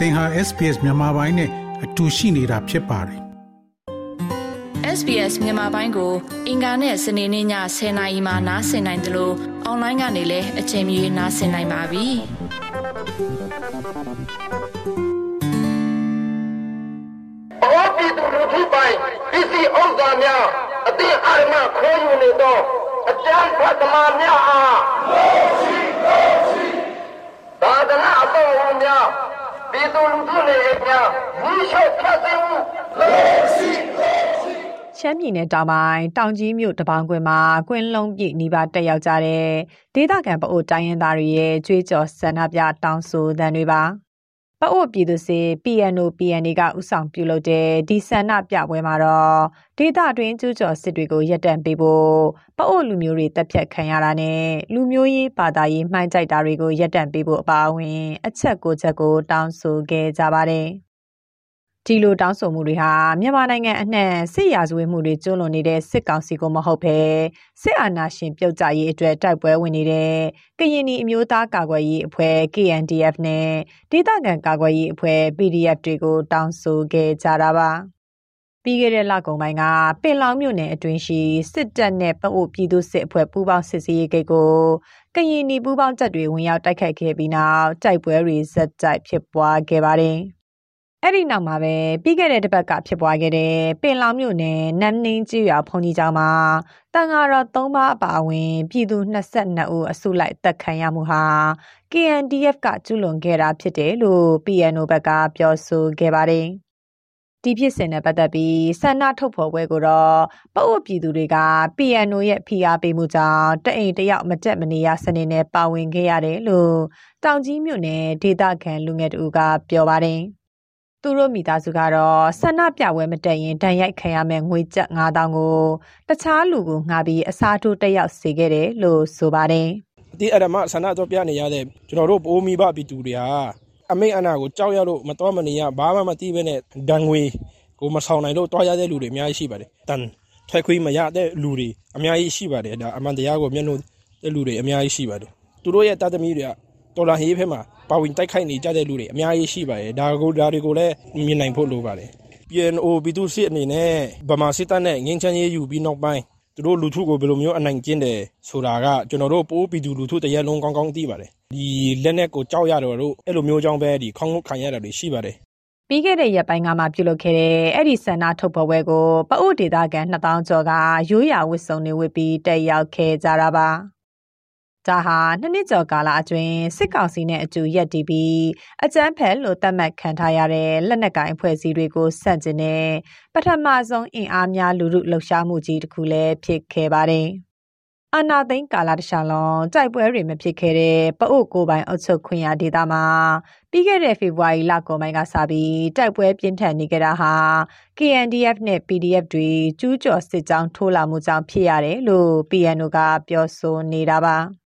သင်ဟာ SPS မြန်မာပိုင်းနဲ့အတူရှိနေတာဖြစ်ပါတယ် SBS မြန်မာပိုင်းကို အင်ကာနဲ့စနေနေ့ည10:00နာရီမှနားဆင်နိုင်တယ်လို့အွန်လိုင်းကနေလည်းအချိန်မီနားဆင်နိုင်ပါပြီ။ဘောပြည်သူလူထုပိုင်းပစ္စည်းဥစ္စာများအသည့်အာရမခိုးယူနေသောအကြမ်းဖက်သမားများအားလို့ရှိလို့ရှိသာသနာအပေါ်ဝင်များ ပြည်သူလူထုနေအများမိရှုဖျက်သိမ်းမှုလို့ရှိရှမ်းပြည်နယ်တောင်ပိုင်းတောင်ကြီးမြို့တပောင်ကွင်းမှာကွင်းလုံးပြည့်နီးပါးတက်ရောက်ကြတဲ့ဒေသခံပအိုတိုင်းရင်းသားတွေရဲ့ကြွေးကြော်ဆန္ဒပြတောင်းဆိုသံတွေပါ ပအိုပြည်သူစစ် PNO PNA ကဥဆောင်ပြုလုပ်တဲ့ဒီဆန္ဒပြပွဲမှာတော့ဒေသတွင်းကျူးကျော်စစ်တွေကိုရပ်တန့်ပေးဖို့ပအိုလူမျိုးတွေတပ်ဖြတ်ခံရတာနဲ့လူမျိုးရေးဘာသာရေးမှိုင်းကြိုက်တာတွေကိုရပ်တန့်ပေးဖို့အပါအဝင် အချက်ကိုချက်ကိုတောင်းဆိုခဲ့ကြပါတယ်။ ဒီလိုတောင်းဆိုမှုတွေဟာမြန်မာနိုင်ငံအနှံ့စစ်ရာဇဝတ်မှုတွေကျူးလွန်နေတဲ့စစ်ကောင်စီကိုမဟုတ်ဘဲစစ်အာဏာရှင်ပြုတ်ကျရေးအတွက်တိုက်ပွဲဝင်နေတဲ့ကရင်နီအမျိုးသားကာကွယ်ရေးအဖွဲ့ KNDF နဲ့ဒေသခံကာကွယ်ရေးအဖွဲ့ PDF တွေကိုတောင်းဆိုခဲ့ကြတာပါပြီးခဲ့တဲ့လကုန်ပိုင်းကပင်လောင်မြို့နယ်အတွင်းရှိစစ်တပ်နဲ့ပအိုပြည်သူစစ်အဖွဲ့ပူးပေါင်းစစ်ဆေးရေးဂိတ်ကိုကရင်နီပူးပေါင်းတပ်တွေဝင်ရောက်တိုက်ခိုက်ခဲ့ပြီးနောက်တိုက်ပွဲတွေဆက်တိုက်ဖြစ်ပွားခဲ့ပါတယ်။ အဲ့ဒီနောက်မှာပဲပြီးခဲ့တဲ့တစ်ပတ်ကဖြစ်ပွားခဲ့တဲ့ပင်လောင်မြို့နယ်နမ်နင်းကျွော်ဖုန်ကြီးကျောင်းမှာတန်ဃာတော်၃ပါးအပါအဝင် ပြည်သူ22ဦးအစုလိုက်တပ်ခံရမှုဟာ KNDF ကကျူးလွန်ခဲ့တာဖြစ်တယ်လို့ PNO ဘက်ကပြောဆိုခဲ့ပါတယ်။ဒီဖြစ်စဉ်နဲ့ပတ်သက်ပြီးဆန္ဒထုတ်ဖော်ပွဲကိုတော့ပအို့ပြည်သူတွေက PNO ရဲ့ဖိအားပေးမှုကြောင့်တအိမ်တယောက်မတက်မနေရစနေနဲ့ပါဝင်ခဲ့ရတယ်လို့တောင်ကြီးမြို့နယ်ဒေသခံလူငယ်တူကပြောပါတယ်။ သူတို့မိသားစုကတော့ဆန္ဒပြပွဲမတက်ရင်ဒဏ်ရိုက်ခံရမယ့်ငွေကျပ်9000ကိုတခြားလူကိုငှားပြီးအစားထိုးတက်ရောက်စေခဲ့တယ်လို့ဆိုပါတယ်။ဒီအရမဆန္ဒတော့ပြနေရတဲ့ကျွန်တော်တို့ပိုးမိဘပြည်သူတွေဟာအမိတ်အနာကိုကြောက်ရလို့မတော်မနေရဘာမှမသိဘဲနဲ့ဒဏ်ငွေကိုမဆောင်နိုင်လို့တွားရတဲ့လူတွေအများကြီးရှိပါတယ်။တန်ထွက်ခွေးမရတဲ့လူတွေအများကြီးရှိပါတယ်။ဒါအမှန်တရားကိုမျက်နှာတဲ့လူတွေအများကြီးရှိပါတယ်။သူတို့ရဲ့တတ်သမီးတွေက တော်လာဟေးဖက်မှာပါဝင်တိုက်ခိုက်နေကြတဲ့လူတွေအများကြီးရှိပါတယ်ဒါကိုဒါတွေကိုလည်းမြင်နိုင်ဖို့လိုပါတယ် PNO ပြည်သူစစ်အနေနဲ့ဗမာစစ်တပ်နဲ့ငင်းချမ်းရေးယူပြီးနောက်ပိုင်းသူတို့လူထုကိုဘယ်လိုမျိုးအနိုင်ကျင့်တယ်ဆိုတာကကျွန်တော်တို့ပိုးပြည်သူလူထုတရက်လုံးကောင်းကောင်းသိပါတယ်ဒီလက်နက်ကိုကြောက်ရတော့တို့အဲ့လိုမျိုးကြောင်းပဲဒီခေါင်းခံရတာတွေရှိပါတယ်ပြီးခဲ့တဲ့ရက်ပိုင်းကမှပြုလုပ်ခဲ့တဲ့အဲ့ဒီဆန္ဒထုတ်ဖော်ပွဲကိုပအို့ဒေသခံ2000ကျော်ကရိုးရာဝတ်စုံတွေဝတ်ပြီးတက်ရောက်ခဲ့ကြတာပါ ဒါဟာနှစ်နှစ်ကျော်ကာလအတွင်းစစ်ကောင်စီနဲ့အတူရက်တီးပြီးအကြမ်းဖက်လို့သတ်မှတ်ခံထားရတဲ့လက်နက်ကိုင်အဖွဲ့အစည်းတွေကိုဆန့်ကျင်တဲ့ပထမဆုံးအင်အားများလူထုလှုပ်ရှားမှုကြီးတစ်ခုလည်းဖြစ်ခဲ့ပါတယ်။အာနာသိန်းကာလတခြားလုံးတိုက်ပွဲတွေမဖြစ်ခဲ့တဲ့ပအို့ကိုပိုင်အုပ်ချုပ်ခွင့်ရဒေသမှာပြီးခဲ့တဲ့ဖေဖော်ဝါရီလကုန်ပိုင်းကစပြီးတိုက်ပွဲပြင်းထန်နေကြတာဟာ KNDF နဲ့ PDF တွေကျူးကျော်စစ်ကြောင်းထိုးလာမှုကြောင့်ဖြစ်ရတယ်လို့ PNO ကပြောဆိုနေတာပါ။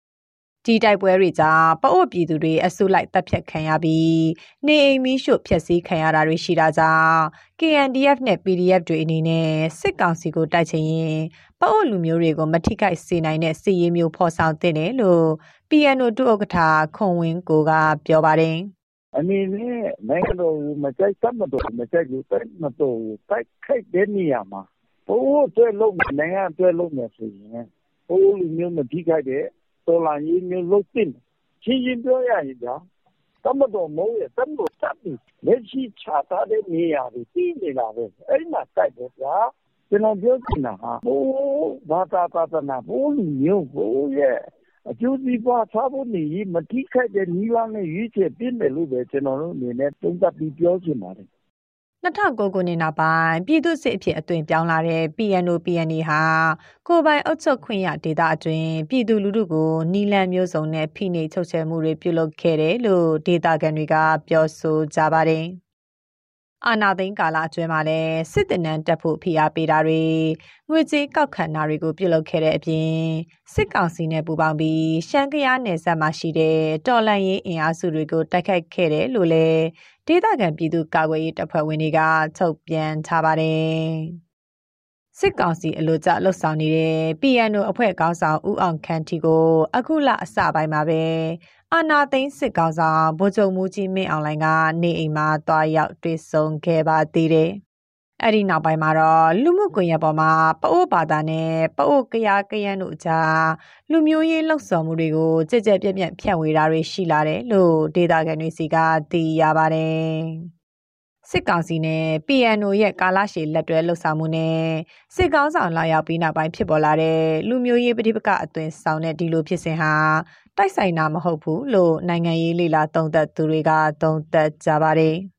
ဒီတိုက်ပွဲတွေကြောင့်ပအို့ပြည်သူတွေအစုလိုက်တပ်ဖြတ်ခံရပြီးနေအိမ်မီးရှို့ဖျက်ဆီးခံရတာတွေရှိတာကြောင့် KNDF နဲ့ PDF တွေအနေနဲ့စစ်ကောင်စီကိုတိုက်ချင်ရင်ပအို့လူမျိုးတွေကိုမထိခိုက်စေနိုင်တဲ့စီရေးမျိုးဖော်ဆောင်တင်တယ်လို့ PNO ဒုဥက္ကဋ္ဌခွန်ဝင်းကိုကပြောပါတယ်အနေနဲ့နိုင်ငံတော်မကြိုက်တတ်မတော်မကြိုက်ဘူးတိုက်မတော်တိုက်ခိုက်တဲ့နေရာမှာဘိုးအတွက်လုံးနိုင်ငံအတွက်လုံးမယ်ဆိုရင်ဘိုးလူမျိုးမထိခိုက်တဲ့ တော်လှန်ရေးမျိုးလုပ်သင့်တယ်။ရှင်းရှင်းပြောရရင်ဗျာတပ်မတော်မဟုတ်ရဲ့တပ်မတော်တပ်ပြီးလက်ရှိချထားတဲ့နေရာတွေပြီးနေတာပဲ။အဲဒီမှာတိုက်တယ်ဗျာ။ကျနော်ပြောချင်တာကဟိုဘာသာသာသနာဟိုလူမျိုးဟိုရဲ့အကျိုးစီးပွားစားဝတ်နေရေးမထိခိုက်တဲ့နည်းလမ်းနဲ့ရွေးချယ်သင့်တယ်လို့ပဲကျနော်တို့အနေနဲ့သုံးသပ်ပြီးပြောချင်ပါတယ် 2009ခုနှစ်နောက်ပိုင်းပြည်သူ့စစ်အဖြစ်အသွင်ပြောင်းလာတဲ့ PNO PNA ဟာကိုပိုင်အုပ်ချုပ်ခွင့်ရဒေသအတွင်းပြည်သူလူထုကိုနီလန်မျိုးစုံနဲ့ဖိနှိပ်ချုပ်ချယ်မှုတွေပြုလုပ်ခဲ့တယ်လို့ဒေသခံတွေကပြောဆိုကြပါတယ်။ အာနာသိန်းကာလအတွင်းမှာလည်းစစ်တပ်နန်းတက်ဖို့ဖိအားပေးတာတွေငွေကြေးကောက်ခံတာတွေကိုပြုလုပ်ခဲ့တဲ့အပြင်စစ်ကောင်စီနဲ့ပူးပေါင်းပြီးရှမ်းကယားနယ်စပ်မှာရှိတဲ့တော်လန်ရေးအင်အားစုတွေကိုတိုက်ခိုက်ခဲ့တယ်လို့လည်းဒေသခံပြည်သူကာကွယ်ရေးတပ်ဖွဲ့ဝင်တွေကထုတ်ပြန်ထားပါတယ်။ စစ်ကောင်စီအလို့ကြလှုပ်ဆောင်နေတဲ့ PNO အဖွဲ့ခေါင်းဆောင်ဦးအောင်ခန့်ထီကို အခုလအစပိုင်းမှာပဲအာနာသိန်းစစ်ကောင်ဆောင်ဗိုလ်ချုပ်မူကြီးမင်းအောင်လှိုင်ကနေအိမ်မှာတွားရောက်တွေ့ဆုံခဲ့ပါသေးတယ်။အဲ့ဒီနောက်ပိုင်းမှာတော့လူမှုကွန်ရက်ပေါ်မှာပအိုးဘာသာနဲ့ပအိုးကရကရန်တို့ကြားလူမျိုးရေးလှုပ်ဆော်မှုတွေကိုကြက်ကြက်ပြက်ပြက်ဖြန့်ဝေတာတွေရှိလာတယ်လို့ဒေတာကန်တွေစီကသိရပါတယ်။ စစ်ကောင်စီနဲ့ PNO ရဲ့ကာလရှည်လက်တွဲလှုပ်ဆောင်မှုနဲ့စစ်ကောင်းဆောင်လာရောက်ပြီးနောက်ပိုင်းဖြစ်ပေါ်လာတဲ့လူမျိုးရေးပဋိပက္ခအသွင်ဆောင်တဲ့ဒီလိုဖြစ်စဉ်ဟာတိုက်ဆိုင်တာမဟုတ်ဘူးလို့နိုင်ငံရေးလေလာသုံးသပ်သူတွေကသုံးသပ်ကြပါတယ်။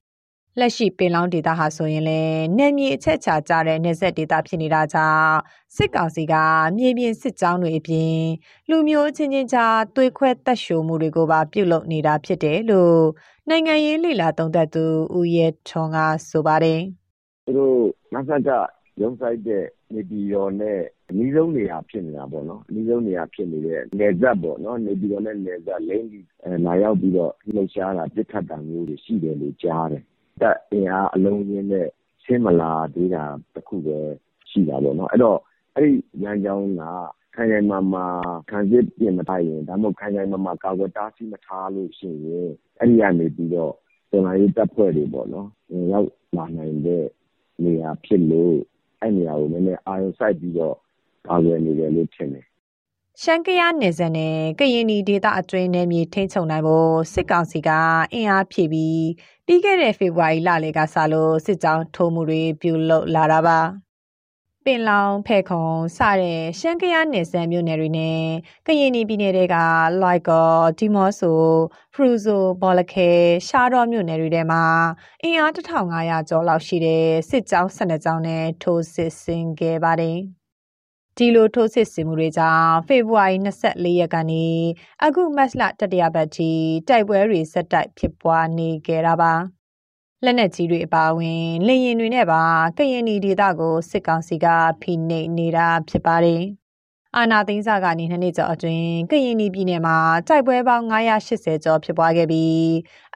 လက်ရှိပင်လောင်းဒေတာဟာဆိုရင်လည်းနယ်မြေအချက်ချာကြတဲ့နေဆက်ဒေတာဖြစ်နေတာကြောင့်စစ်ကောင်စီကမြေပြင်စစ်ကြောင်းတွေအပြင်လူမျိုးချင်းချင်းကြားသွေးခွဲတက်ရှိုမှုတွေကိုပါပြုလုပ်နေတာဖြစ်တယ်လို့နိုင်ငံရေးလေလာသုံးသပ်သူဦးရဲထွန်းကဆိုပါတယ်။သူတို့မဆက်ကရုံးဆိုင်တဲ့နေပြည်တော်နဲ့အနည်းဆုံးနေရာဖြစ်နေတာပေါ့နော်။အနည်းဆုံးနေရာဖြစ်နေတဲ့နယ်စပ်ပေါ့နော်။နေပြည်တော်နဲ့နယ်စပ်လိမ့်ပြီးလာရောက်ပြီးတော့လှုပ်ရှားတာပြစ်ခတ်တာမျိုးတွေရှိတယ်လို့ကြားတယ်။ တပ်အင်အားအလုံးရင်းနဲ့ဆင်းမလာသေးတာတခုပဲရှိတာပေါ့နော်။အဲ့တော့အဲ့ဒီလမ်းကြောင်းကခိုင်ခိုင်မာမာခံစစ်ပြင်မထားရင်ဒါမှမဟုတ်ခိုင်ခိုင်မာမာကာကွယ်တားဆီးမထားလို့ရှိရင်အဲ့ဒီကနေပြီးတော့တော်လှန်ရေးတပ်ဖွဲ့တွေပေါ့နော်ဝင်ရောက်လာနိုင်တဲ့နေရာဖြစ်လို့အဲ့နေရာကိုနည်းနည်းအာရုံစိုက်ပြီးတော့ကာကွယ်နေတယ်လို့ထင်တယ် ရှမ်းကရနယ်စပ်နဲ့ကရင်နီဒေသအတွင်းနယ်မြေထိန်းချုပ်နိုင်ဖို့စစ်ကောင်စီကအင်အားဖြည့်ပြီးပြီးခဲ့တဲ့ဖေဖော်ဝါရီလလေကစလို့စစ်ကြောင်းထိုးမှုတွေပြုလုပ်လာတာပါပင်လောင်ဖဲခုံစတဲ့ရှမ်းကရနယ်စပ်မြို့နယ်တွေနဲ့ကရင်ပြည်နယ်တွေကလိုက်ကောဒီမော့ဆိုဖရူဇိုဘော်လခဲရှားတော်မြို့နယ်တွေထဲမှာအင်အား1500ကျော်လောက်ရှိတဲ့စစ်ကြောင်း12ကြောင်းနဲ့ထိုးစစ်ဆင်ခဲ့ပါတယ် ဒီလိုထိုးစစ်ဆင်မှုတွေကြောင့်ဖေဖော်ဝါရီ24ရက်ကနေအခုမတ်လတတိယပတ်ထိတိုက်ပွဲတွေဆက်တိုက်ဖြစ်ပွားနေကြတာပါ။လက်နက်ကြီးတွေအပါအဝင်လေရင်တွေနဲ့ပါကရင်နီဒေသကိုစစ်ကောင်စီကဖိနှိပ်နေတာဖြစ်ပါတယ်။အာနာသိန်းစာကနေနှစ်နှစ်ကျော်အတွင်းကရင်နီပြည်နယ်မှာတိုက်ပွဲပေါင်း980ကျော်ဖြစ်ပွားခဲ့ပြီး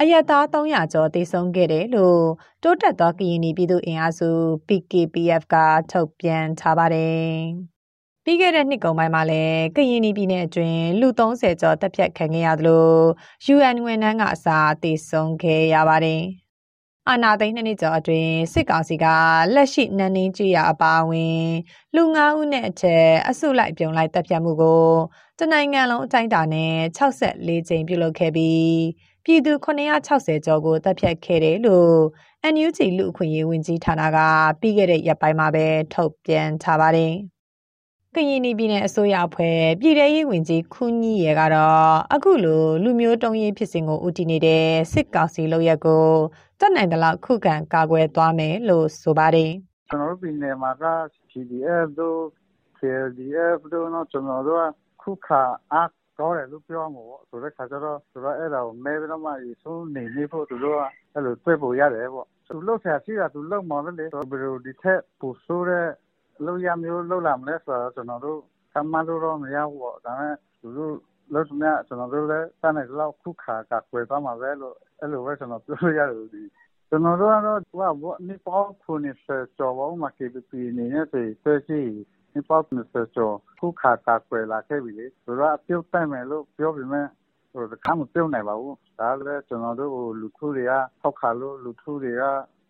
အရက်သား300ကျော်သေဆုံးခဲ့တယ်လို့တိုးတက်သောကရင်နီပြည်သူအင်အားစု PKPF ကထုတ်ပြန်ထားပါတယ်။ ပြီးခဲ့တဲ့နှစ်ကုန်ပိုင်းမှာလည်းကရင်ပြည်နယ်အတွင်းလူ30ကျော်တပ်ဖြတ်ခံခဲ့ရသလို UN ဝန်ထမ်းကအစားအသေးဆုံးခဲ့ရပါတယ်။အာနာသိန်းနှစ်နှစ်ကျော်အတွင်းစစ်ကောင်စီကလက်ရှိနန်းနင်းကြရအပါအဝင်လူ၅ဦးနဲ့အထက်အစုလိုက်ပြုံလိုက်တပ်ဖြတ်မှုကိုတနိုင်ငံလုံးအတိုင်းအတာနဲ့64ကြိမ်ပြုလုပ်ခဲ့ပြီးပြည်သူ960ကျော်ကိုတပ်ဖြတ်ခဲ့တယ်လို့ NUG လူအခွင့်အရေးဝန်ကြီးဌာနကပြီးခဲ့တဲ့ရက်ပိုင်းမှာပဲထုတ်ပြန်ထားပါတယ်။ ကရင်ပြည်နယ်အစိုးရအဖွဲ့ပြည်ထရေးဝန်ကြီးခူးကြီးရယ်ကတော့အခုလိုလူမျိုးတုံးရေးဖြစ်စဉ်ကိုဦးတည်နေတဲ့စစ်ကောင်စီလုပ်ရက်ကိုတက်နိုင်တဲ့လောက်ခုခံကာကွယ်သွားမယ်လို့ဆိုပါတယ်ကျွန်တော်တို့ပြည်နယ်မှာက PDF တို့ KDF တို့တော့ကျွန်တော်တို့ကခုခါအားကောင်းတယ်လို့ပြောမှာပေါ့ဆိုတဲ့ခါကျတော့ဆိုတော့အဲ့ဒါကိုမဲပြီးတော့မှဆုံးနေနေဖို့သူတို့ကအဲ့လိုတွေ့ဖို့ရတယ်ပေါ့သူလှုပ်ဆရာရှိတာသူလှုပ်မှာလေဘယ်လိုဒီထက်ပိုဆိုးတဲ့ လုပ်ရမျိုးလုပ်လာမလဲဆိုတော့ကျွန်တော်တို့ခမ်းမလို့တော့မရဘူးပေါ့ဒါပေမဲ့သူတို့လို့ဆိုမြကျွန်တော်တို့လည်းတန်းနေလောက်ခုခါကကွယ်သွားမှာပဲလို့အဲ့လိုပဲကျွန်တော်ပြောရလို့ဒီကျွန်တော်တို့ကတော့ဟိုဘောနိပေါခုနေစကျော်ဘောမှာ KPP နေနဲ့ဆိုဆွဲရှိနိပေါခုနေစကျော်ခုခါကကွယ်လာခဲ့ပြီလေဆိုတော့အပြုတ်တိုက်မယ်လို့ပြောပြီးမှဟိုတခါမပြုတ်နိုင်ပါဘူးဒါလည်းကျွန်တော်တို့ဟိုလူထုတွေကထောက်ခါလို့လူထုတွေက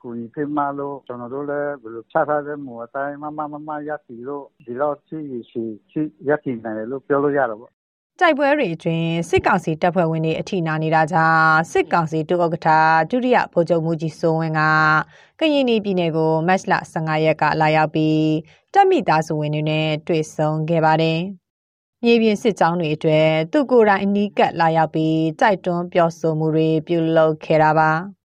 ကူညီဖေးမလို့ကျွန်တော်တို့လည်းဘယ်လိုချထားတဲ့မူအတိုင်းမမမမရစီလို့ဒီတော့ချီရှိချီရစီနိုင်တယ်လို့ပြောလို့ရတော့ပေါ့တိုက်ပွဲတွေအတွင်းစစ်ကောင်စီတပ်ဖွဲ့ဝင်တွေအထိနာနေတာကြောင့်စစ်ကောင်စီတူဥက္ကဋ္ဌဒုတိယဗိုလ်ချုပ်မှုကြီးစိုးဝင်းကကရင်ပြည်နယ်ကိုမတ်လ15ရက်ကလာရောက်ပြီးတပ်မိသားစုဝင်တွေနဲ့တွေ့ဆုံခဲ့ပါတယ်။မြေပြင်စစ်ကြောင်းတွေအတွက်သူကိုယ်တိုင်အနီးကပ်လာရောက်ပြီးတိုက်တွန်းပြောဆိုမှုတွေပြုလုပ်ခဲ့တာပါ။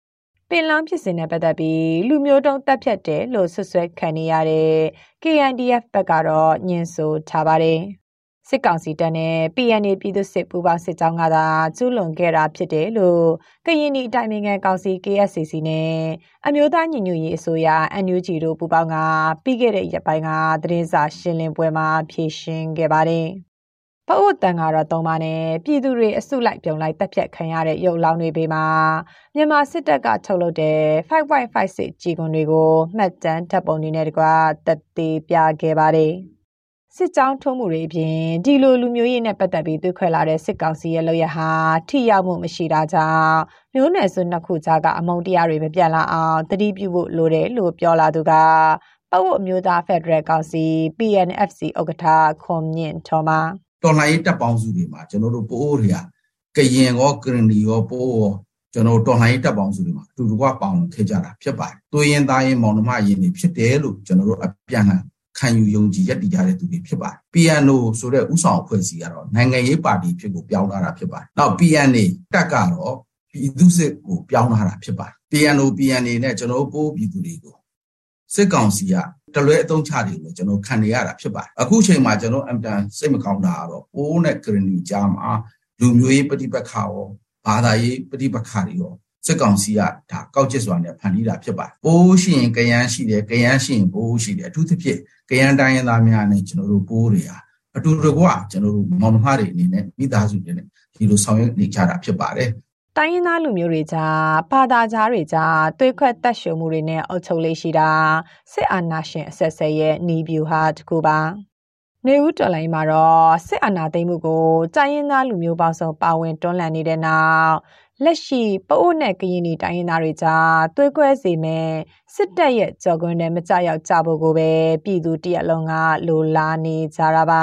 ပင်လောင်းဖြစ်စဉ်နဲ့ပတ်သက်ပြီးလူမျိုးတုံးတပ်ဖြတ်တယ်လို့ဆွဆွဲခံနေရတဲ့ KNDF ဘက်ကတော့ညှင်းဆိုထားပါတယ်။စစ်ကောင်စီတပ်နဲ့ PNA ပြည်သူစစ်ပူးပေါင်းစစ်ကြောင်းကသာကျူးလွန်ခဲ့တာဖြစ်တယ်လို့ကရင်နီတိုင်ပင်ခံကောင်စီ KSCC နဲ့အမျိုးသားညီညွတ်ရေးအစိုးရ NUG တို့ပူးပေါင်းကပြီးခဲ့တဲ့ရက်ပိုင်းကသတင်းစာရှင်းလင်းပွဲမှာဖြေရှင်းခဲ့ပါတယ်။ အိုတန်ကတော့သုံးပါနဲ့ပြည်သူတွေအစုလိုက်ပြုံလိုက်တပ်ဖြတ်ခံရတဲ့ရုပ်လောင်းတွေပေမှာမြန်မာစစ်တပ်ကထုတ်လုပ်တဲ့5.56ကြီးကွန်တွေကိုမှတ်တမ်းဓာတ်ပုံတွေနဲ့တကွတက်သေးပြခဲ့ပါတယ်စစ်ကြောင်းထုံးမှုတွေအပြင်ဒီလိုလူမျိုးရေးနဲ့ပတ်သက်ပြီးသွေးခွဲလာတဲ့စစ်ကောင်စီရဲ့လုပ်ရဟာထိရောက်မှုမရှိတာကြောင့်မျိုးနွယ်စုနှစ်ခုကြားကအမုံတရားတွေမပြတ်လာအောင်တတိပြုဖို့လိုတယ်လို့ပြောလာသူကပတ်ဝတ်မျိုးသားဖက်ဒရယ်ကောင်စီ PNFC ဥက္ကဋ္ဌခွန်မြင့်ထော်မာ တော်လှန်ရေးတပ်ပေါင်းစုတွေမှာကျွန်တော်တို့ပိုးအိုတွေကကရင်ရောကရင်နီရောပိုးရောကျွန်တော်တော်လှန်ရေးတပ်ပေါင်းစုတွေမှာအတူတကွပေါင်းခဲ့ကြတာဖြစ်ပါတယ်။သွေးရင်သားရင်မောင်နှမရင်တွေဖြစ်တယ်လို့ကျွန်တော်တို့အပြန်လှန်ခံယူယုံကြည်ရည်တည်ကြတဲ့သူတွေဖြစ်ပါတယ်။ PNO ဆိုတဲ့ဥဆောင်အဖွဲ့အစည်းကတော့နိုင်ငံရေးပါတီဖြစ်ကိုပြောင်းလာတာဖြစ်ပါတယ်။နောက် PNA တက်ကတော့ပြည်သူစစ်ကိုပြောင်းလာတာဖြစ်ပါတယ်။ PNO PNA နဲ့ကျွန်တော်တို့ပိုးပြည်သူတွေကိုစစ်ကောင်စီက တလွဲအသုံးချတယ်လို့ကျွန်တော်ခံနေရတာဖြစ်ပါတယ်အခုချိန်မှာကျွန်တော်အမ်တန်စိတ်မကောင်းတာကတော့ပိုးနဲ့ဂရနီကြားမှာလူမျိုးရေးပဋိပက္ခရောဘာသာရေးပဋိပက္ခတွေရောစစ်ကောင်စီကဒါကောက်ကျစ်စွာနဲ့ဖန်တီးတာဖြစ်ပါတယ်ပိုးရှိရင်ကရန်ရှိတယ်ကရန်ရှိရင်ပိုးရှိတယ်အထူးသဖြင့်ကရန်တိုင်းရင်းသားများနဲ့ကျွန်တော်တို့ပိုးတွေဟာအတူတကွကျွန်တော်တို့မောင်နှမတွေအနေနဲ့မိသားစုတွေနဲ့ဒီလိုဆောင်ရွက်နေကြတာဖြစ်ပါတယ် တိုင်းရင်းသားလူမျိုးတွေကြားဘာသာကြားတွေကြားသွေးခွက်တက်ရှုံမှုတွေနဲ့အုပ်ချုပ်လေးရှိတာစစ်အာဏာရှင်အဆက်ဆက်ရဲ့နီးဗျူဟာတစ်ခုပါနေဦးတော်လိုင်းမှာတော့စစ်အာဏာသိမ်းမှုကိုတိုင်းရင်းသားလူမျိုးပေါင်းစုံပါဝင်တွန်းလှန်နေတဲ့နောက်လက်ရှိပအိုးနဲ့ကရင်နီတိုင်းရင်းသားတွေကြားသွေးကွဲစေမဲ့စစ်တပ်ရဲ့ကြော်ကွင်းနဲ့မကြရောက်ကြဖို့ကိုပဲပြည်သူတရက်လုံးကလိုလားနေကြတာပါ